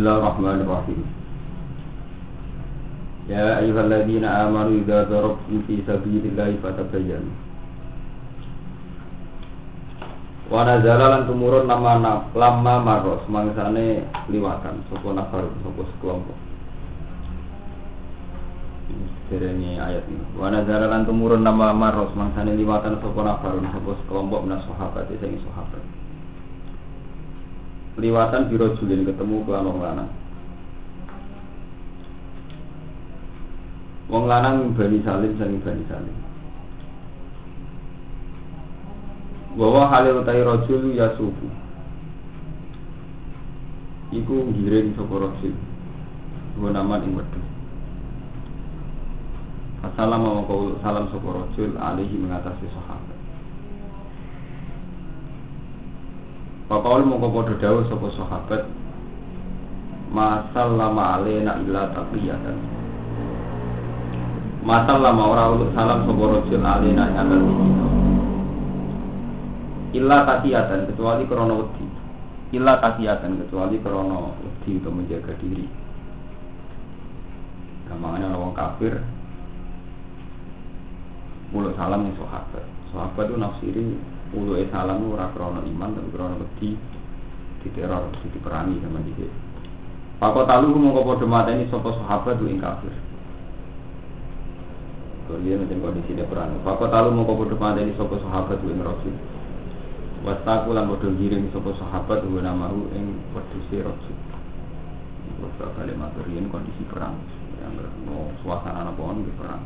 Bismillahirrahmanirrahim. Ya ayyuhalladzina amanu idza darabtum fi sabilillahi fatabayyanu. Wa nazala lan tumurun nama lama maros mangsane liwatan sapa nafar sapa sekelompok. Derenge ayat ini. Wa nazala tumurun nama maros mangsane liwatan sapa nafar sapa sekelompok minas sahabat sing sahabat liwatan biro julin ketemu kelan wong lanang. Wong lanang Bani Salim sang Bani Salim. Bahwa halil utai rojul ya sufu. Iku ngiring sapa rojul. Gua nama ing wedhus. Assalamualaikum salam sapa rojul alaihi mengatasi sahabat. Pakawal mongko padha dawuh sapa sahabat. Masal lama alena illa taqiyatan. Masal lama ora uluk salam sapa rajul alena ing Illa taqiyatan kecuali krana wedi. Illa taqiyatan kecuali krana wedi untuk menjaga diri. Gampangnya orang kafir Mulut salam nih sahabat. Sahabat itu nafsiri ulu salam ora krono iman tapi krono wedi diteror diperangi sama dia Pakot talu mongko padha mateni sapa sahabat tu ing kafir. Dia macam kondisi dia perang. Pakot talu mongko padha mateni sapa sahabat tu ing rasul. Wastaku lan padha giring sapa sahabat tu namahu ing wedhuse rasul. Wasta kali maturian kondisi perang. Yang mau suasana apa di perang.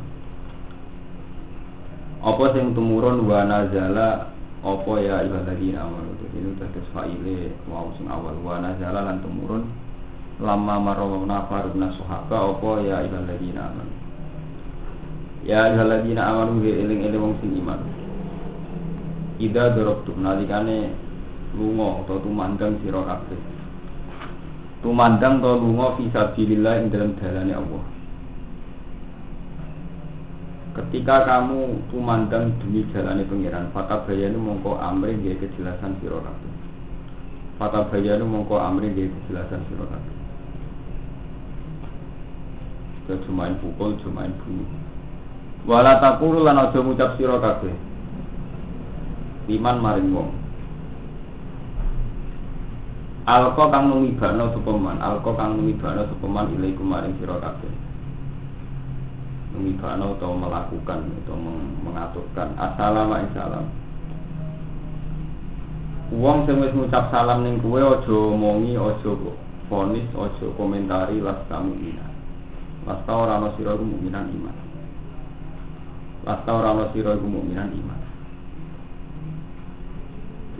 Apa sing tumurun wa nazala apa ya ibadadina amanu jadi ini terus faile mau sing awal wa nazala lan tumurun lama marwa nafar min sahaba apa ya ibadadina amanu? Ya ibadadina amanu ge eling-eling wong sing iman. Ida dorobtu nalikane lunga atau tumandang sira kabeh. Tumandang to lunga fi sabilillah ing dalam dalane Allah ketika kamu tumandang demi jalani pengiran fata bayanu mongko amri dia kejelasan sira kabeh fata bayanu mongko amri dia kejelasan sira kabeh cumain pukul, cumain bunyi. Wala takuru lan aja sira kabeh. Iman maring wong. Alko kang numibano supeman, alko kang numibano supeman ilaikum maring sira kabeh mengibano atau melakukan atau mengaturkan. Assalamualaikum salam Uang sing wis ngucap salam ning kowe aja mongi aja fonis aja komentari las kamu ina lasta ora ana sira iku mukminan iman. Lasta ora ana sira iku mukminan iman.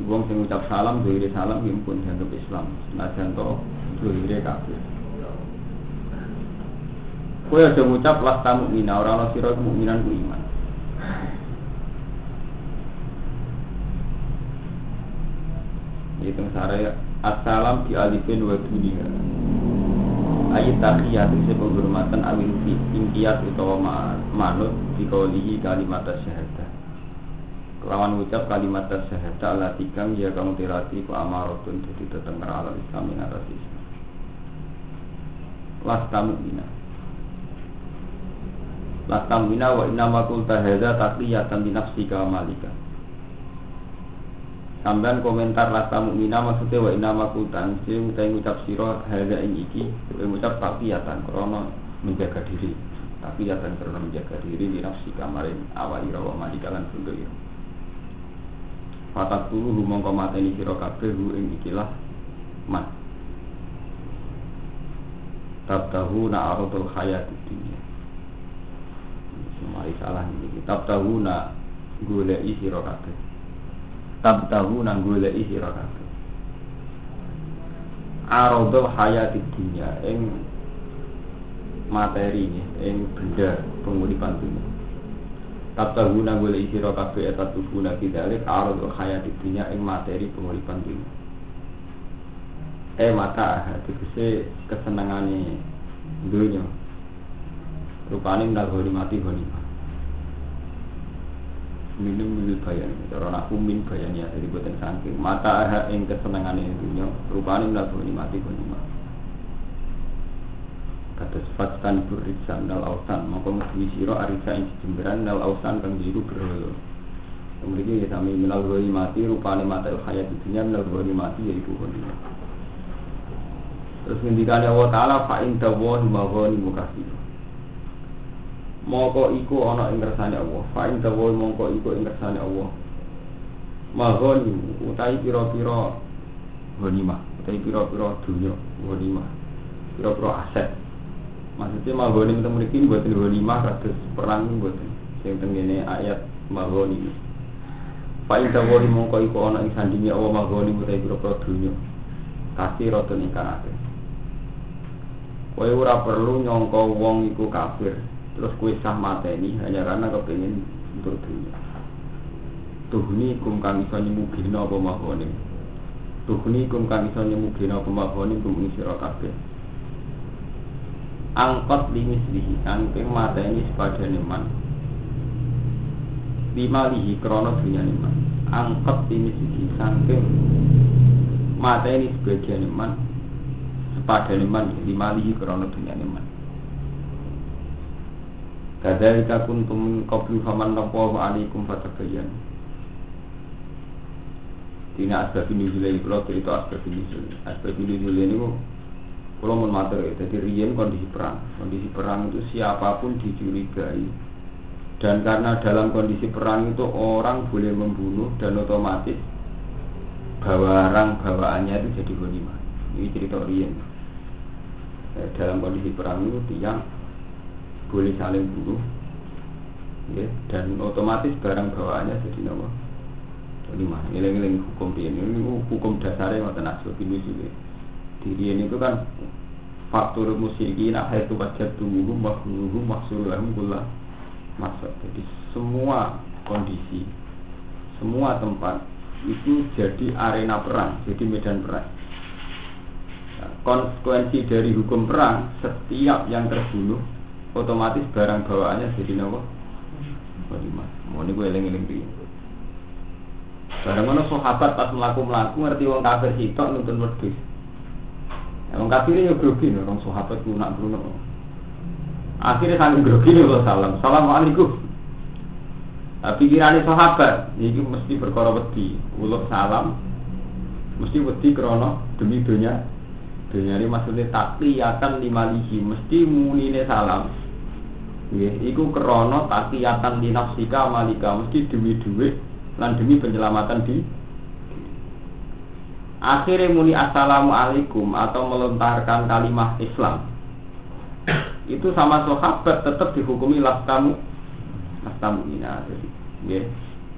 Uang sing ngucap salam dhewe salam pun dianggap Islam. Senajan to dhewe kafir Kowe aja ngucap las tamu mina ora ana sira mukminan ku iman. Itu sare assalam di alifin wa dunia. Ayat tahiyat itu penghormatan awil fi ingkiyat utawa manut di kaulihi kalimat syahadah. Kelawan ucap kalimat syahadah Allah tikang ya kamu tirati ku amarotun jadi tetap ala Islam atas Islam. Las tamu Lakam mina wa inna ma kulta hadza taqiyatan bi nafsika malika. Sampean komentar lakam mina maksudnya wa inna ma kulta sing utai ngucap sira hadza ing iki kowe ngucap taqiyatan krana menjaga diri. Taqiyatan krana menjaga diri di nafsika maring awali wa malika lan ira. Fatat tulu mongko mateni sira kabeh ing ikilah man. Tabtahu na'aratul hayat dunia Mari salah ini kitab tahu nak gule isi rokaat. Tab tahu nak gule isi rokaat. Arodol hayat dunia eng materi ini, eng benda penguripan dunia. Tab gule isi rokaat etat tubuh nak kidalik arodol hayat dunia eng materi penguripan dunia. Eh mata kesenangan dunia rupane minal mati ghanimah minum minum bayan cara aku min bayan ya jadi buatan saking mata aha ing kesenangan dunia rupane minal mati ghanimah Terus fatstan buriksan nal ausan. Maka ngeduwi siro arisa ing jemberan nal ausan kang jiru berholo Kemudian ya sami minal goni mati rupane mata hayat dunia minal goni mati yaitu goni Terus ngendikan Allah Ta'ala fa'in tawahi maghani mukasir Mongko iku ana ing kersane Allah. Fa'in tawahi mongko iku ing kersane Allah. Maghani utai pira-pira ghanimah utai pira-pira dunya ghanimah pira-pira aset. Maksudnya maghani itu mriki mboten ghanimah kados perang mboten. Sing tengene ayat maghani Pak Ida wali mongko iku ana ing sandinge Allah magoni utai pira-pira dunya. Kasih roton ingkang akeh. Kowe ora perlu nyangka wong iku kafir, terus kowe sah mateni hanya karena kepengin untuk dunia. Tuhni kum kang iso nyemugina apa magoni. Tuhni kum kang iso nyemugina apa magoni kum ing sira kabeh. Angkot limis lihi, angking mateni sepadane man lima lihi krono dunia iman ini sisi sangking mata ini sebagian iman sepadan iman lima lihi krono dunia iman Kadzalika kuntum min qablu faman nafahu alaikum fatabayyan Tina asbab kalau cerita asbab ini julai Asbab julai ini kalau mau matur ya, jadi rian kondisi perang Kondisi perang itu siapa pun dicurigai dan karena dalam kondisi perang itu orang boleh membunuh dan otomatis barang bawaannya itu jadi ghanimah. Ini cerita Rien. Eh, dalam kondisi perang itu tiang boleh saling bunuh, ya, dan otomatis barang bawaannya jadi nama ghanimah. Ngiling-ngiling hukum ini, ini hukum dasarnya ngoten asbab ini juga. Di Rien itu kan faktor musyrikin ahaitu wajadtumuhum mahruhum mahsurulahum kullah masuk. Jadi semua kondisi, semua tempat itu jadi arena perang, jadi medan perang. Nah, konsekuensi dari hukum perang, setiap yang terbunuh otomatis barang bawaannya jadi nawa. Mau ini gue eling-eling Barang mana sahabat pas melaku melaku ngerti wong kafir sitok nuntun wedhus. Wong kafir ya grogi orang sahabat ku nak bruno. Akhirnya sambil grogi nih kalau salam, assalamualaikum. Pikirannya sahabat, ini mesti berkara wedi, uluk salam, mesti wedi krono demi dunia. Dunia ini maksudnya takliyatan lima lihi, mesti munine salam. Ya, iku krono takliyatan di nafsika malika, mesti demi duit lan demi penyelamatan di akhirnya muni assalamualaikum atau melontarkan kalimat Islam. Itu sama sahabat tetap dihukumi kamu kamu ini. Jadi ya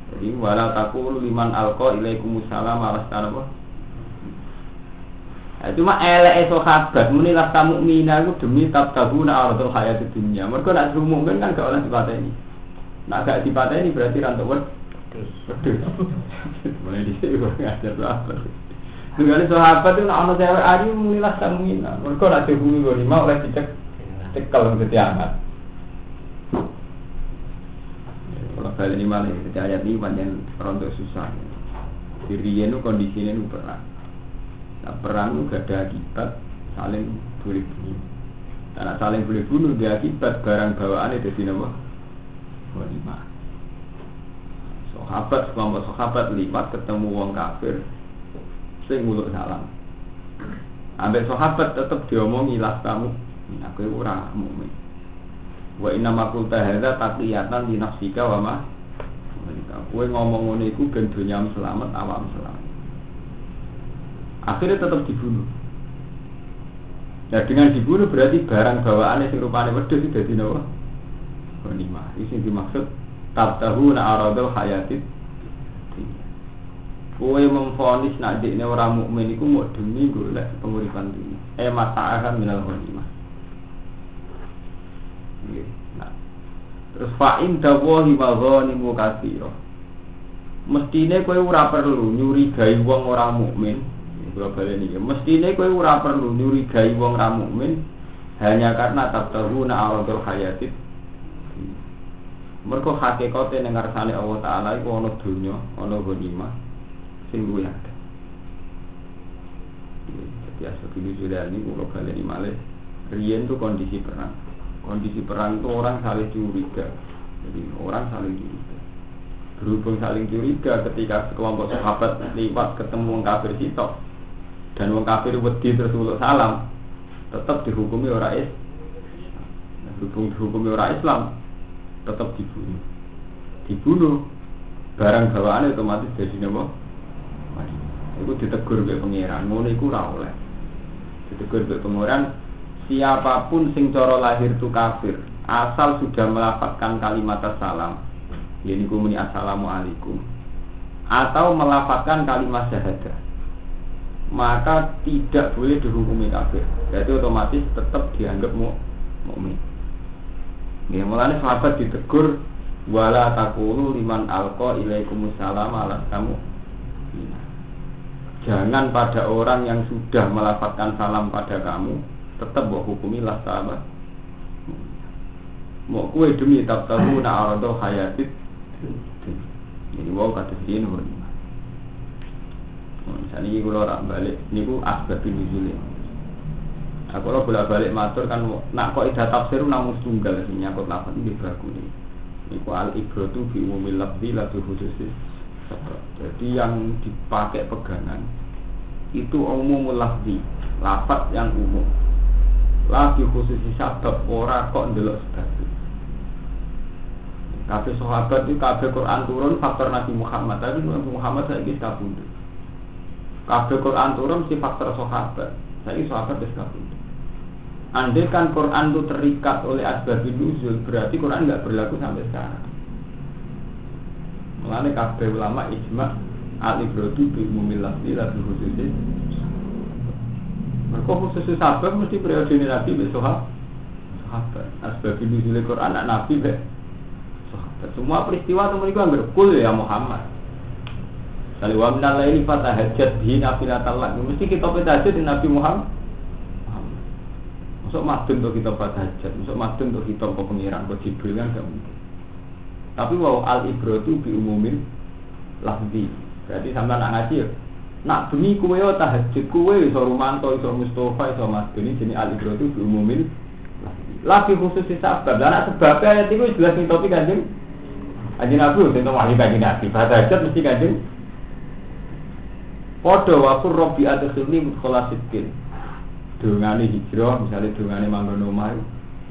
jadi wala takul liman alko ilaikumussalam alastan apa Nah, cuma elek sahabat muni kamu mina itu demi tabtabuna aradul hayat dunia. Mereka nak diumumkan kan gak oleh dipateni. Nak gak dipateni berarti rantuk wed. Mulai di sini kok ngajar sahabat. Dengan sahabat itu nak ono cewek ayu muni kamu mina. Mereka nak dihukumi lima oleh dicek cekel jadi anak. Kalau balik ini malah ayat ini banyak rontok susah. Diri itu kondisinya itu perang. Nah, perang itu gak ada akibat saling boleh bunuh. Karena saling boleh bunuh dia akibat barang bawaan itu di nama lima. Sahabat, kelompok sahabat lipat ketemu wong kafir, sing muluk salam. Ambil sahabat tetap diomongi lah kamu aku ora mukmin wa inna ma qulta hadza taqiyatan li nafsika wa ma kowe ngomong ngono iku ben selamat awam selamat akhirnya tetap dibunuh Ya dengan dibunuh berarti barang bawaannya sing rupane wedhus iki dadi napa? Ghanimah. Iki dimaksud tabtahuna aradul hayatid Kowe memfonis nak dekne ora mukmin iku mau demi golek penguripan dunia. Eh mata akan minal ghanimah. Nah, terus fa'in dawahi maghanimu katsira. Mestine kowe ora perlu nyurigai wong ora mukmin. Kula baleni iki. Mestine kowe ora perlu nyurigai wong ora mukmin hanya karena tabtahuna aradul hayatid Mergo hakikate ning ngarsane Allah taala iku ana donya, ana ghanimah sing luwih. Jadi asal ini sudah ini kalau kalian malih Rien itu kondisi perang. Kondisi perang itu orang saling curiga. Jadi orang saling curiga. Berhubung saling curiga ketika sekelompok sahabat lewat ketemu kafir sitok dan wong kafir wedi terus uluk salam, tetap dihukumi orang Islam. Berhubung dihukumi orang Islam, tetap dibunuh. Dibunuh, barang bawaan otomatis jadi nama Itu ditegur oleh ngono iku ora oleh. Ditegur oleh pengiran, siapa pun sing coro lahir itu kafir, asal sudah melafatkan kalimat salam, ini kumuni assalamualaikum, atau melafatkan kalimat syahadah, maka tidak boleh dihukumi kafir. Jadi otomatis tetap dianggap mukmin. Ya, mulanya sahabat ditegur wala takulu liman alqa ilaikumussalam ala kamu jangan pada orang yang sudah melafatkan salam pada kamu tetap buat hukumilah sahabat mau kue demi tak tahu na arado hayatit ini wow kata sini misalnya ini kalau orang balik ini ku asbab ini Aku kalau bolak balik matur kan nak kok ida tafsir namun tunggal sih nyakut lafaz ini bagus nih. Iku al ibratu bi umumil lafzi la khususis. Jadi yang dipakai pegangan itu umum lafzi, lafaz yang umum. Lagi khusus sabab ora kok ndelok sebab. Kabeh sahabat itu kabeh Quran turun faktor Nabi Muhammad, tapi Nabi Muhammad saya wis kabundut. Kabeh Quran turun si faktor sahabat. Saya sahabat wis kabundut. Andai kan Quran itu terikat oleh asbab nuzul, berarti Quran nggak berlaku sampai sekarang. Mengenai kabeh ulama ijma al ibratu bi umumil lafzi la khususin. Mereka khusus sahabat mesti periode ini Nabi besok sahabat. Asbab nuzul Quran anak Nabi be sahabat. Semua peristiwa itu mereka berkul ya Muhammad. Kali wa minal laili fatahajjat bihi nafilatal Mesti kita petahajud di Nabi Muhammad Masuk madun untuk kita pada hajat, masuk madun untuk kita ke pengiran, ke jibril kan gak mungkin. Tapi wow al ibro itu umumin lahdi. Berarti sampai nak ngaji ya. Nak demi kue yo tahajud kue iso Rumanto, iso Mustafa, iso Mas ini jenis al ibro itu umumin lagi khusus sahabat. Dan sebabnya itu jelas nih topik kanjeng. Kanjeng Nabi, tentu wali kanjeng Nabi. Pada hajat mesti kanjeng. Podo wakur robi adkhilni mutkholasidkin dongane hijrah misalnya dongane manggon omah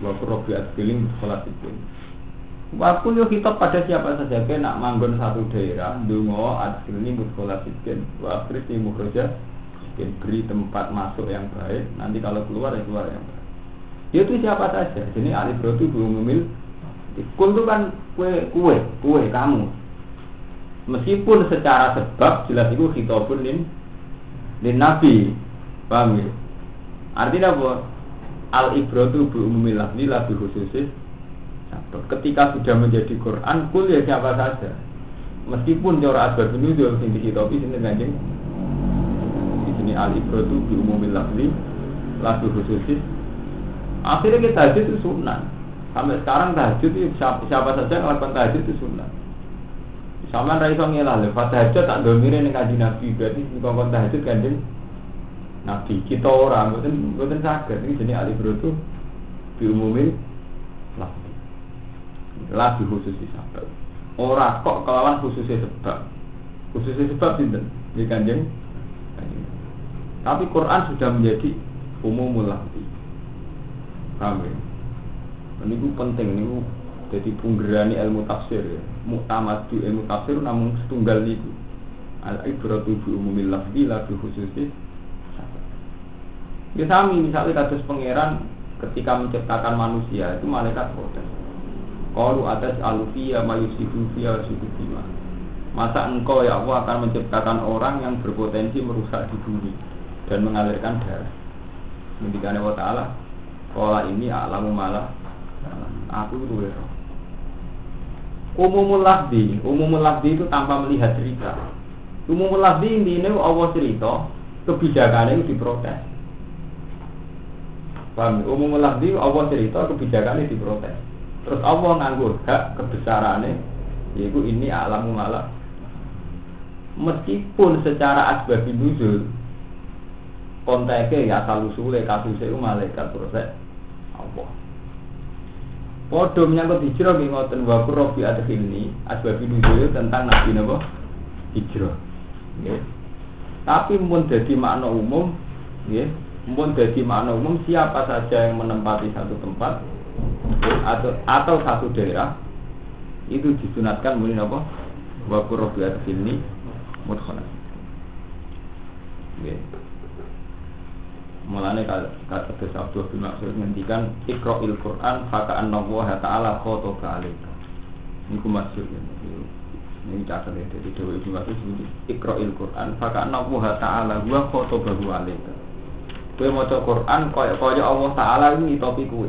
waktu robi feeling sholat itu Waktu yo kita pada siapa saja ke nak manggon satu daerah dungo adfilni mutkola sikin wa akhris ni mukhroja beri tempat masuk yang baik nanti kalau keluar ya keluar yang baik. Itu siapa saja jadi alif itu belum memil kul itu kan kue kue kue kamu meskipun secara sebab jelas itu pun lin lin nabi paham ya Artinya apa? Al ibratu bi umumil lafzi la bi khususis Ketika sudah menjadi Quran, kul ya siapa saja. Meskipun cara asbab nuzul sing dihitopi sini kanjeng. Di sini al ibratu bi umumil lafzi la bi khususis Akhirnya kita tahajud itu sunnah. Sampai sekarang tahajud itu siapa, siapa saja melakukan tahajud itu sunnah. Sama ra iso ngelah lho, tahajud tak domire ning kanjeng Nabi, berarti ngomong tahajud kanjeng Nabi. Kita orang bukan bukan sakit ini jenis alif itu diumumin lagi. Lagi khusus sebab. Orang kok kelawan khususnya sebab. Khususnya sebab tidak di kanjeng tapi Quran sudah menjadi umum lagi. Kami ya? ini penting ini jadi penggerani ilmu tafsir ya di ilmu namun setunggal itu al ibratu bi umumil lafzi la bi Ya sami misalnya kasus pangeran ketika menciptakan manusia itu malaikat protes. Kalau atas alufia mayusidu fia bima. Masa engkau ya Allah akan menciptakan orang yang berpotensi merusak di bumi dan mengalirkan darah. Mendikannya wa ta'ala Kola ini alamu malah Aku itu ya Umumul lafdi Umumul lafdi itu tanpa melihat cerita Umumul lafdi intinya Allah cerita Kebijakannya itu diprotes Paham? Umum lafzi Allah cerita kebijakannya diprotes. Terus Allah nganggur hak kebesarannya yaitu ini alamu malah. Meskipun secara asbab nuzul konteknya ya asal usulnya kasusnya malaikat proses Allah. Podo menyangkut hijrah nggih ngoten wa qurbi adkhilni asbab nuzul tentang nabi napa hijrah. Nggih. Tapi mun dadi makna umum nggih, mun dadi makna umum siapa saja yang menempati satu tempat atau atau satu daerah itu disunatkan muni apa? Wa qurbi adkhilni mudkhalan. Nggih. Mulane kata Gus Abdul bin Maksud ngendikan Iqra'il Qur'an faka annallaha ta'ala khotoba alaika. Niku maksud ini catat ya dari Dewa Ibu Maksud ini Iqra'il Qur'an faka annallaha ta'ala huwa khotobahu alaika. Kowe maca Quran kaya kaya Allah Ta'ala ini topi kowe.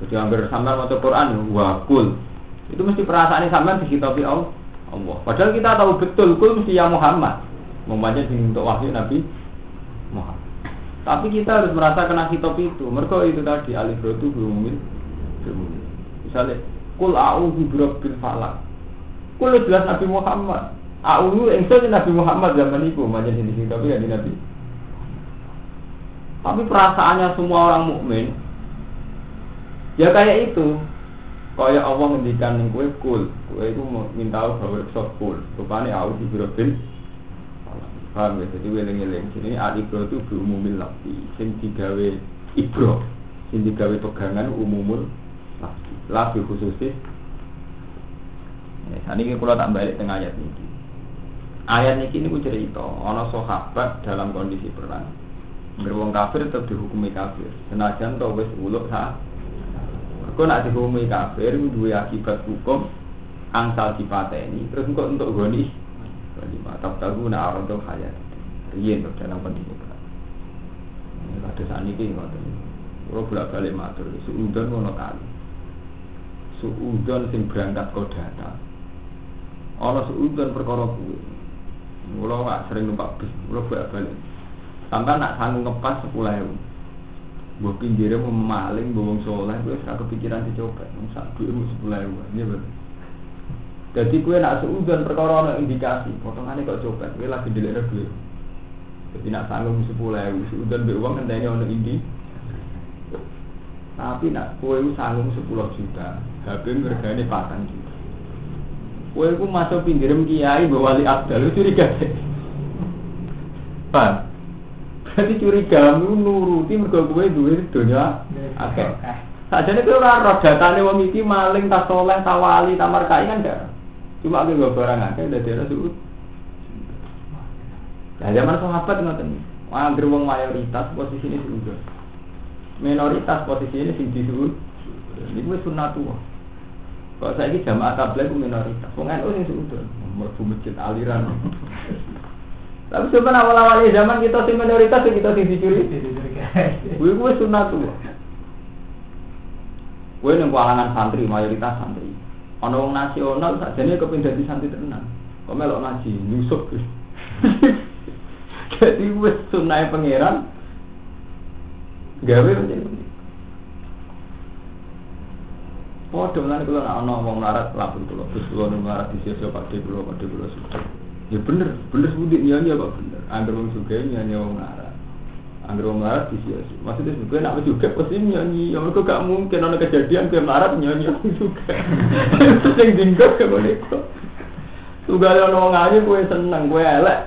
Jadi hampir sampean maca Quran wa kul. Itu mesti perasaan sampean dihitopi Allah. Allah. Padahal kita tahu betul kul mesti ya Muhammad. Membaca untuk wahyu Nabi. Tapi kita harus merasa kena hitop itu. Mereka itu tadi alif itu belum Misalnya, kul a'udhu birabbil falak. Kul jelas Nabi Muhammad. A'udhu engso Nabi Muhammad zaman itu. Macam ini tapi ya di Nabi. Tapi perasaannya semua orang mukmin ya kayak itu. Kayak Allah ngendikan ning kue kul, kue itu minta bahwa sok kul. Rupanya a'udhu birabbil Paham ya? Jadi weling-eling. Jadi al-ibro itu berumumil lafzi. Sing digawe ibro. Sing digawe pegangan umumul lafzi. Lafzi khususnya. Ya, ini kalau tak balik tengah ayat ini. Ayat ini ini cerita. Ono sahabat dalam kondisi perang. Beruang kafir tetap dihukumi kafir. Senajan tau wis uluk sah. Kau nak dihukumi kafir, dua akibat hukum angsal dipateni. Terus kok untuk goni lima. Tak tahu nak orang tuh hayat. Rien dalam pendidikan. Ada saat ini ngoten kalau bolak balik matur suudon ngono kali. Suudon sing berangkat kau data. Ono suudon perkara kuwi. Kalau nggak sering numpak bis kalau bolak balik sampai nak sanggup ngepas sepuluh ribu Gue pinggirnya mau maling, bawang soleh, gue sekarang kepikiran dicoba, sak duit sepuluh ribu, ini betul. Jadi kue nak seudon perkara indikasi, potongannya kok copet, kue lagi dilihat duit. Jadi nak sanggup sepuluh ribu, seudon be uang ini ono indi. Tapi nak kue sanggup sepuluh juta, HP harganya patang juta. Kue ku masuk pinggirim kiai bawa wali abdal, lu curiga deh. Pak, berarti curiga lu nuruti mergo kue duit dunia. Oke. Saja nih kue roh datanya wong iki maling tas soleh tawali tamar kai kan gak. Cuma aku gak barang akeh dari daerah suud. Nah zaman sahabat ngoten. Angger wong mayoritas posisi ini suud. Minoritas posisi ini sing disuud. Ini gue sunatullah. Kalau saya ini jamaah tabligh minoritas. Wong NU sing suud. Merbu masjid aliran. Tapi sebenarnya awal-awalnya zaman kita sing minoritas kita sing dicuri. Gue gue sunatullah. Gue neng kalangan santri mayoritas santri. Ono wong nasional sajane kepengin dadi santri tenan. Kok melok ngaji nyusuk. Jadi wis sunai pangeran gawe ini. Podo lan kula nek ana wong larat lapun kula, Gus kula nek larat di sisi pakde kula, pakde kula sudah. Ya bener, bener sebutik nyanyi apa bener. Angger wong sugih nyanyi wong larat. Angger wong larat di sisi. Maksudnya juga nak juga pasti nyanyi. Ya mereka gak mungkin ada kejadian ke larat nyanyi juga. Itu yang tinggal ke mereka. Tunggal ada wong ngaji gue seneng, gue elek.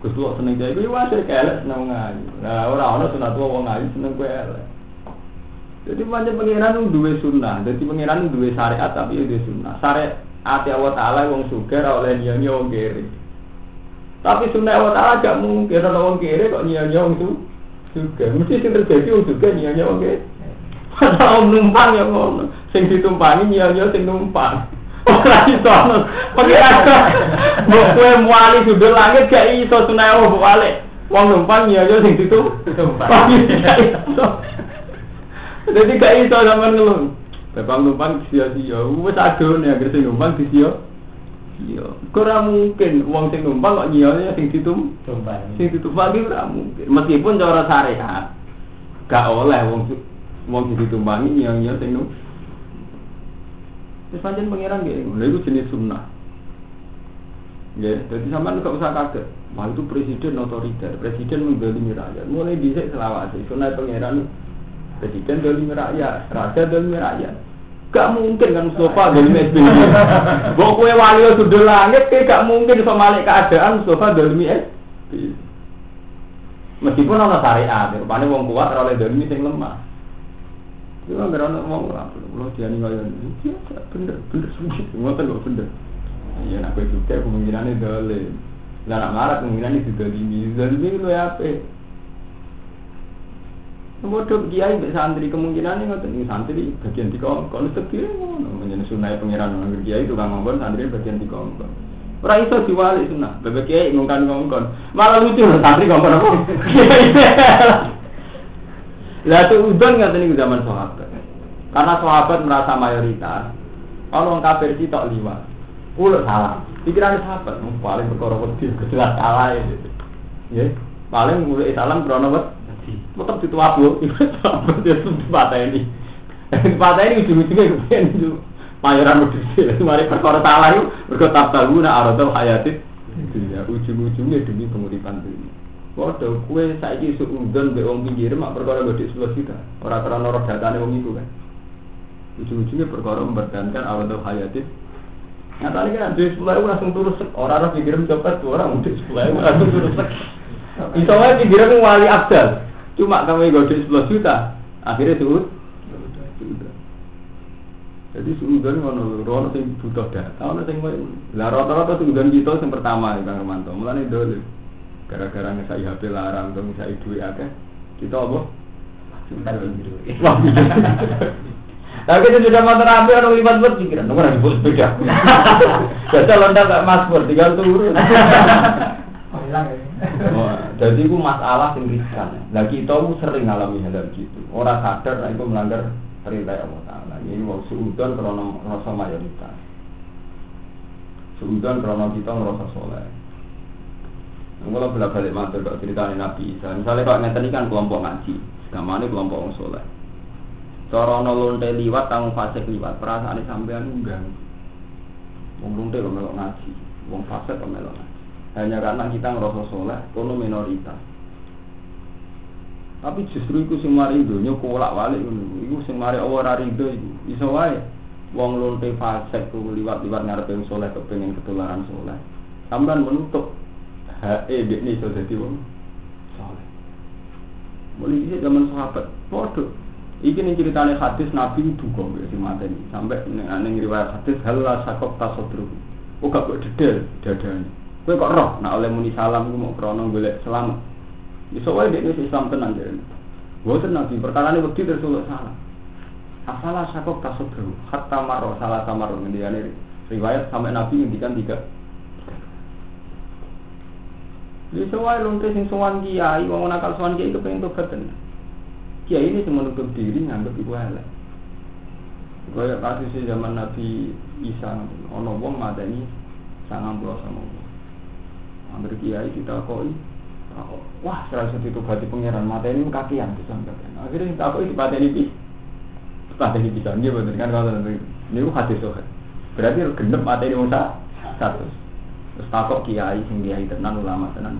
Gus tuh seneng jadi gue wajar elek seneng ngaji. Nah orang-orang sunat tua wong ngaji seneng gue elek. Jadi macam pengiran itu dua sunnah. Jadi pengiran itu dua syariat tapi itu dua sunnah. Syariat ati Allah Taala wong suger oleh nyanyi wong kiri. Tapi sunnah Allah Taala gak mungkin wong kiri kok nyanyi wong itu juga. Mesti sing terjadi juga nyanyi kiri. Ada om numpang yang ngono. Sing ditumpangi nyanyi sing numpang. Ora iso. Pengiran. Mbok kowe muali langit gak iso sunnah Allah balik. Wong numpang nyanyi sing ditumpang. Jadi gak iso sampean ngeluh. Bapak numpang sia-sia. Wis adone ya sing numpang sia. Iya, ora mungkin wong sing numpang kok nyione sing ditum tumpang. Sing ditumpang iki ora mungkin. Meskipun cara syariat gak oleh wong wong sing ditumpangi nyione sing numpang. Terus pancen pangeran lha iku jenis sunnah. Ya, jadi sampean gak usah kaget. Wah itu presiden otoriter, presiden menggolimi rakyat. Mulai dhisik selawase, sunah pangeran Presiden dolimi rakyat, raja dolimi rakyat. Gak mungkin kan Mustafa dolimi SBY. Bawa kue wali sudah langit, kayak gak mungkin sama malik keadaan Mustafa dolimi SBY. Meskipun ada syariat, rupanya wong kuat oleh dolimi sing lemah. Itu kan karena wong lah, lo dia nih kayak biasa, bener, bener sedikit, ngotot kok bener. Iya, nak kue juga kemungkinannya dolim. Lah nak marah kemungkinan itu dolimi, dolimi itu apa? Bodoh kiai mbek santri kemungkinan ngoten santri bagian dikongkon sedih ngono menjadi sunai pangeran nang kiai tukang ngongkon santri bagian dikongkon. Ora iso diwali sunah, bebek kiai ngongkon ngongkon. Malah lucu santri ngongkon apa? Lah tuh udon ngaten niku zaman sahabat. Karena sahabat merasa mayoritas, kalau orang kafir tak liwat. Kulo salah. Pikiran sahabat, paling perkara wedi salah ya. Paling mulai salam krono tetap itu wabu itu patah ini patah ini ujung-ujungnya kemudian itu mayoran modus mari perkara salah itu berkata tahu nak arah hayatit ya ujung-ujungnya demi penguripan dunia Waduh, kue saiki suudon be wong pinggir mak perkara gede sebelah kita. Orang terang orang datane wong itu kan. Ujung-ujungnya perkara mempertahankan awal hayatit. Nyatanya kan di sebelah langsung turun orang-orang pinggir copet orang di sebelah langsung turun sek. Iso wae wali abdal. Cuma kamu gede 10 juta, akhirnya suud. Jadi suudan ngono lho, ono sing butuh data, ono sing lah rata-rata suudan kita yang pertama ya Kang Romanto. Mulane dole. Gara-gara ngesai HP larang atau ngesai duit akeh, kita apa? Wah. Tapi kita sudah mau terapi orang lipat buat pikiran, nomor buat sepeda. Jadi lontar gak mas pur, tinggal turun. Ya. Oh, jadi itu masalah yang riskan. Nah kita sering ngalami hal gitu. Orang sadar, nah itu melanggar perintah Allah Taala. Ini mau suudon karena rasa mayoritas. Suudon karena kita ngerasa soleh. Kalau bolak balik matur kok ceritanya Nabi Isa. Misalnya kalau nanti kan kelompok ngaji, ini kelompok orang soleh. Cara ono lonte liwat, tanggung fasik liwat, perasaan sampean enggak. Wong lonte melok ngaji, wong fasik kok melok ngaji hanya karena kita ngerasa soleh, kono minoritas. Tapi justru itu sing mari dunya kolak walik ngono. Iku sing mari Allah ora rido iku. Iso wae wong lonte liwat-liwat ngarepe soleh kepengin ketularan soleh. Sampeyan menutup hae bekne iso dadi wong soleh. Mulai iki zaman sahabat, padha. Iki ning ceritane hadis Nabi duka mbek sing mateni. Sampai ning riwayat hadis halal sakok tasodru. Oh gak kok dedel dadane. Kowe kok roh nak oleh muni salam mau krono golek selamat. Iso wae dekne Islam tenan jare. Boten nabi perkara ini wedi terus salah. Asalah sakok tasodru hatta maro salah samaro ngendikane riwayat sampai nabi ngendikan tiga. Iso wae lonte sing sowan kiai wong nakal sowan kiai kepengin tobat tenan. Kiai ini cuma menutup diri nganggep iku elek. Kaya kasus zaman Nabi Isa, ono wong madani sangat pulau sama Ambil kiai kita koi, wah satu itu berarti pangeran mata ini kakian disampaikan. Akhirnya kita koi di mata ini bis, mata ini bisa dia betul kan kalau ini itu hati sohat. Berarti genep mata ini musa satu. Terus takut kiai sing kiai tenan ulama tenan.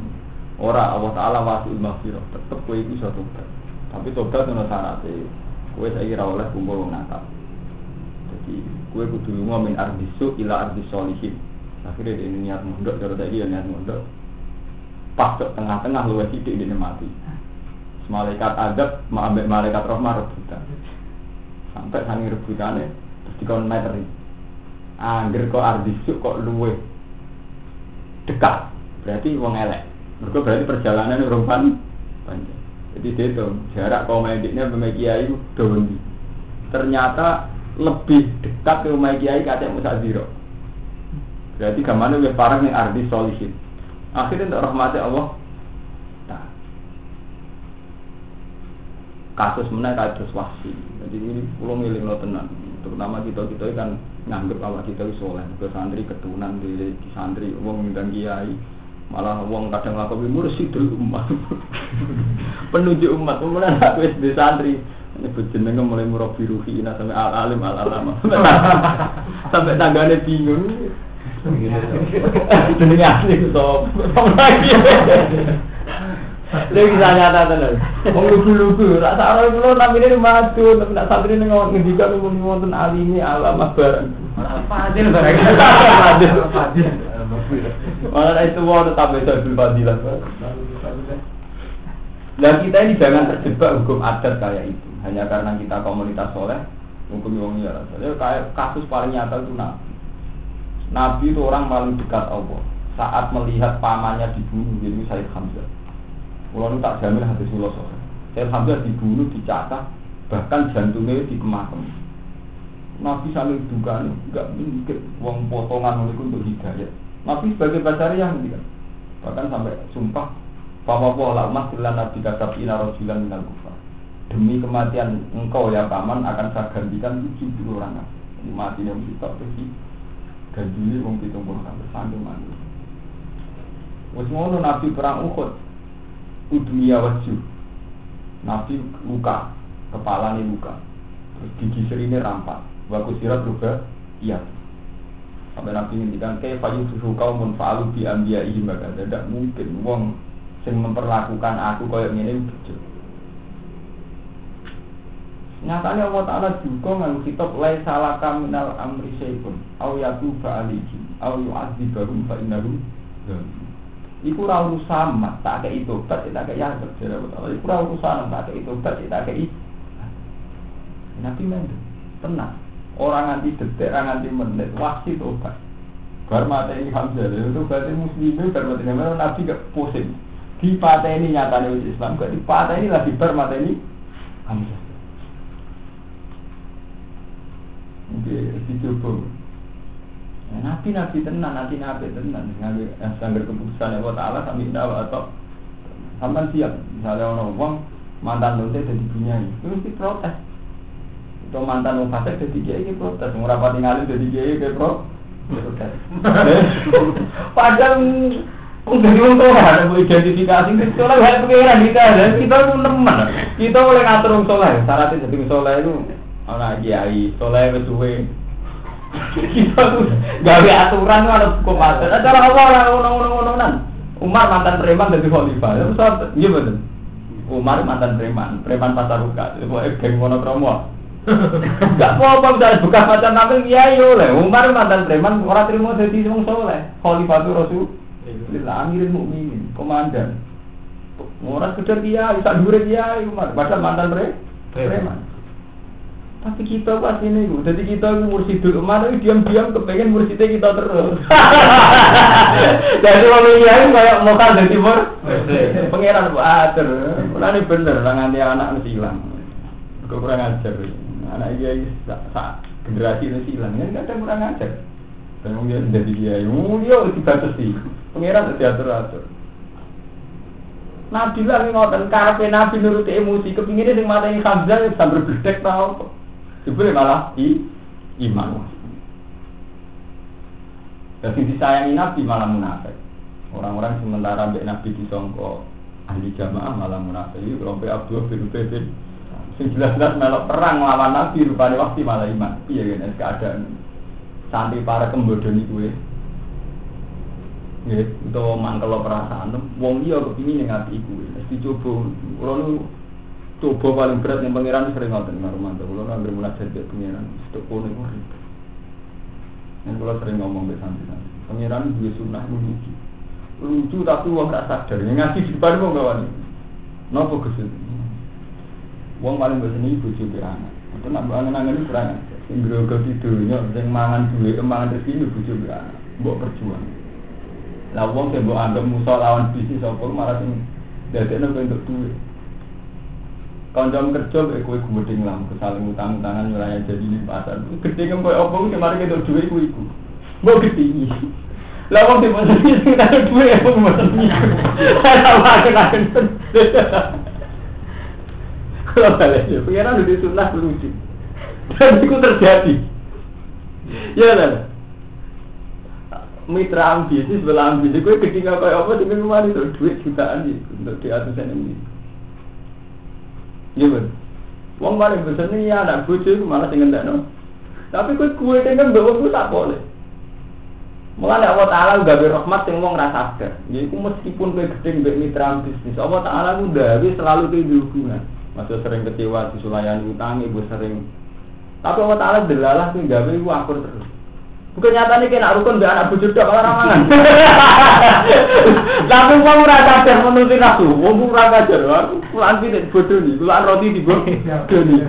Ora Allah Taala wasiul maghfirah, tetep kowe iku iso tobat. Tapi tobat ono syaratnya. Kowe saiki ora oleh kumpul nakal. Jadi kowe kudu lunga min ardisu ila ardis solihin akhirnya dia niat mondok cara tadi ya niat mondok. Pas ke tengah-tengah lu sidik dia mati. Malaikat adab ambil malaikat rahmah rebutan. Sampai sangi rebutannya terus dikon meteri angger kok ardisuk kok luwe dekat. Berarti wong elek. Mereka berarti perjalanan rumpan panjang. Jadi dia itu jarak kau main diknya kiai daun ternyata lebih dekat ke rumah kiai kata Musa Ziro Berarti ke mana wis parang ning arti solihin. Akhirnya untuk rahmati Allah. Nah. Kasus mana kasus wasi. Jadi ini pulau milik lo tenang. Terutama kita kita kan nganggep Allah kita soleh. Ke santri keturunan di, di santri, wong dan kiai malah wong kadang lakukan mursyidul umat penunjuk umat kemudian aku di santri ini jenenge mulai murabi ruhi sampai al alim al alama sampai tanggane bingung Jenenge asli sop. Lha bisa nyata tenan. Wong lugu-lugu, ra sak ora kula namine madu, nek santri ning ngendikan umum wonten alimi alamah barang. Fadil barang. Fadil. Fadil. Malah itu mau tetap bisa fadilah. Nah kita ini jangan terjebak hukum adat kayak itu. Hanya karena kita komunitas soleh, hukum wong ya. Kayak kasus paling nyata itu nabi. Nabi itu orang paling dekat Allah. Saat melihat pamannya dibunuh, jadi Said Hamzah. Kalau tak jamin hati sulo soleh. Said Hamzah dibunuh, dicacah, bahkan jantungnya dikemakam. Nabi sambil duka nggak mungkin uang potongan itu untuk hidayah. Nabi sebagai basari yang kan. Bahkan sampai sumpah Papa pola mas nabi kasab ina rojilan minal kufar. Demi kematian engkau ya paman akan saya gantikan tujuh puluh orang. Ini mati yang kita pergi. Ganjili wong pitung puluh sampai sanggup mandi. Wes ngono nabi perang Uhud. Udmiya wajib. Nabi luka, kepala ini luka. Terus gigi ini rampak. Waktu sirat juga iya. Sampai nabi ngendikan kayak payu susu kau munfaalu bi ambiya ihim Tidak mungkin wong sing memperlakukan aku kaya ngene bojo. Nyatanya Allah Ta'ala juga ngang kitab lai salah kaminal amri syai'un au yatuba alihi au yu'adzibahum fa innahu Iku ra urusan mat tak kei tobat tak kei ya jare Allah. Iku ra urusan tak kei tobat tak kei. Nabi mende tenang. Orang nganti detik, orang nganti menit, wasi tobat. Bar ini Hamzah, itu berarti muslimin bar ini Nabi gak pusing di partai ini nyata nih Islam di partai ini lagi mata ini Hamzah Oke, dicoba ya, Nabi Nabi tenan, Nabi Nabi tenan. Nabi yang sanggar keputusan Allah Ta'ala sampai dawa atau sampai siap. Misalnya orang uang mantan lonte jadi punya itu mesti protes. Itu mantan orang fasik jadi kiai ini protes. Mau rapat tinggalin jadi kiai pro protes. Padahal Udah wong tua ada mau identifikasi. Itu soalnya hal pengiran kita ada kita itu nemen. Kita boleh ngatur wong soleh. Syaratnya jadi wong soleh itu anak kiai soleh kita tuh gawe aturan ada hukum adat cara apa orang orang orang orang Umar mantan preman dari khalifah. Itu sahabat iya betul Umar mantan preman preman pasar buka itu geng monokromo Gak apa-apa bisa buka macam nabi kiai oleh. Umar mantan preman orang terima jadi wong soleh. Khalifah itu rasul Alhamdulillah amirin mukminin, komandan. Orang sekedar dia, bisa dure dia, padahal mantan preman. Tapi kita pas ini, jadi kita mursidul mana diam-diam kepengen mursidnya kita terus. jadi kalau iya kayak mau kan dari timur, pangeran atur. Mana ini bener, orang dia anak mesti hilang. Kurang ajar, anak iya generasi ini hilang, ini kan kurang ajar. Dan mungkin jadi dia, dia dibatasi. Pengiran diatur-atur. Nabi lah ngoten karepe Nabi nurut emosi kepingine sing mateni Hamzah ya sambil berdek ta Jebule malah i iman. Jadi disayangi Nabi malah munafik. Orang-orang sementara mbek Nabi disangka ahli jamaah malah munafik. Iki rompe Abdul bin Ubay sing jelas-jelas melok perang lawan Nabi rupane waktu malah iman. Iya kan keadaan. Sampai para kembodoni kuwe ya itu mangkel perasaan wong iya kepingin yang ngati iku wis dicoba kula nu coba paling berat yang pangeran sering ngoten karo mantu kula nu anggere mulai jadi pangeran stok kono iku ribet yang kula sering ngomong be santri-santri. Pangeran duwe sunah lucu. Lucu tapi wong gak sadar. Yang ngasih di depan wong kawan nopo kesun wong paling bosen iki bojo be anak itu nak angen-angen kurang sing grogoti dunya sing mangan duwe mangan rezeki bojo be anak mbok perjuang. Lah wong sing mbok anggap musuh lawan bisnis apa malah sing dadekno bentuk duit. Kanjam kerja mek kowe gudeng lah, saling utang-utangan wilayah jadi di pasar. Gede kan kowe opo mari ketok duit kuwi iku. Mbok gede Lah wong sing mesti sing tak duit apa mesti. Ora makan Kalau balik ya, pengiran udah sunnah lucu. Dan itu terjadi. Ya lah mitra ambisi, sebelah ambisi, gue ketinggal kayak apa dengan rumah itu duit jutaan sih untuk di atas ini. Iya. Wong paling besar nih ya anak bojo malah tinggal no. Tapi gue kue dengan bawa gue tak boleh. Mulane Allah Taala gawe rahmat sing wong ra sadar. Yaiku meskipun kowe gedhe mbek mitra bisnis, Allah Taala ku gawe selalu ke hubungan. Masuk sering kecewa sulayani utang, ibu sering. Tapi Allah Taala delalah kowe gawe iku akur terus. Bukan nyata nih kena rukun biar anak bujuk dok malah ramangan. Tapi wong ora sadar menuruti nafsu, ora sadar. Aku pulang tidak bodoh nih, pulang roti di bodoh nih.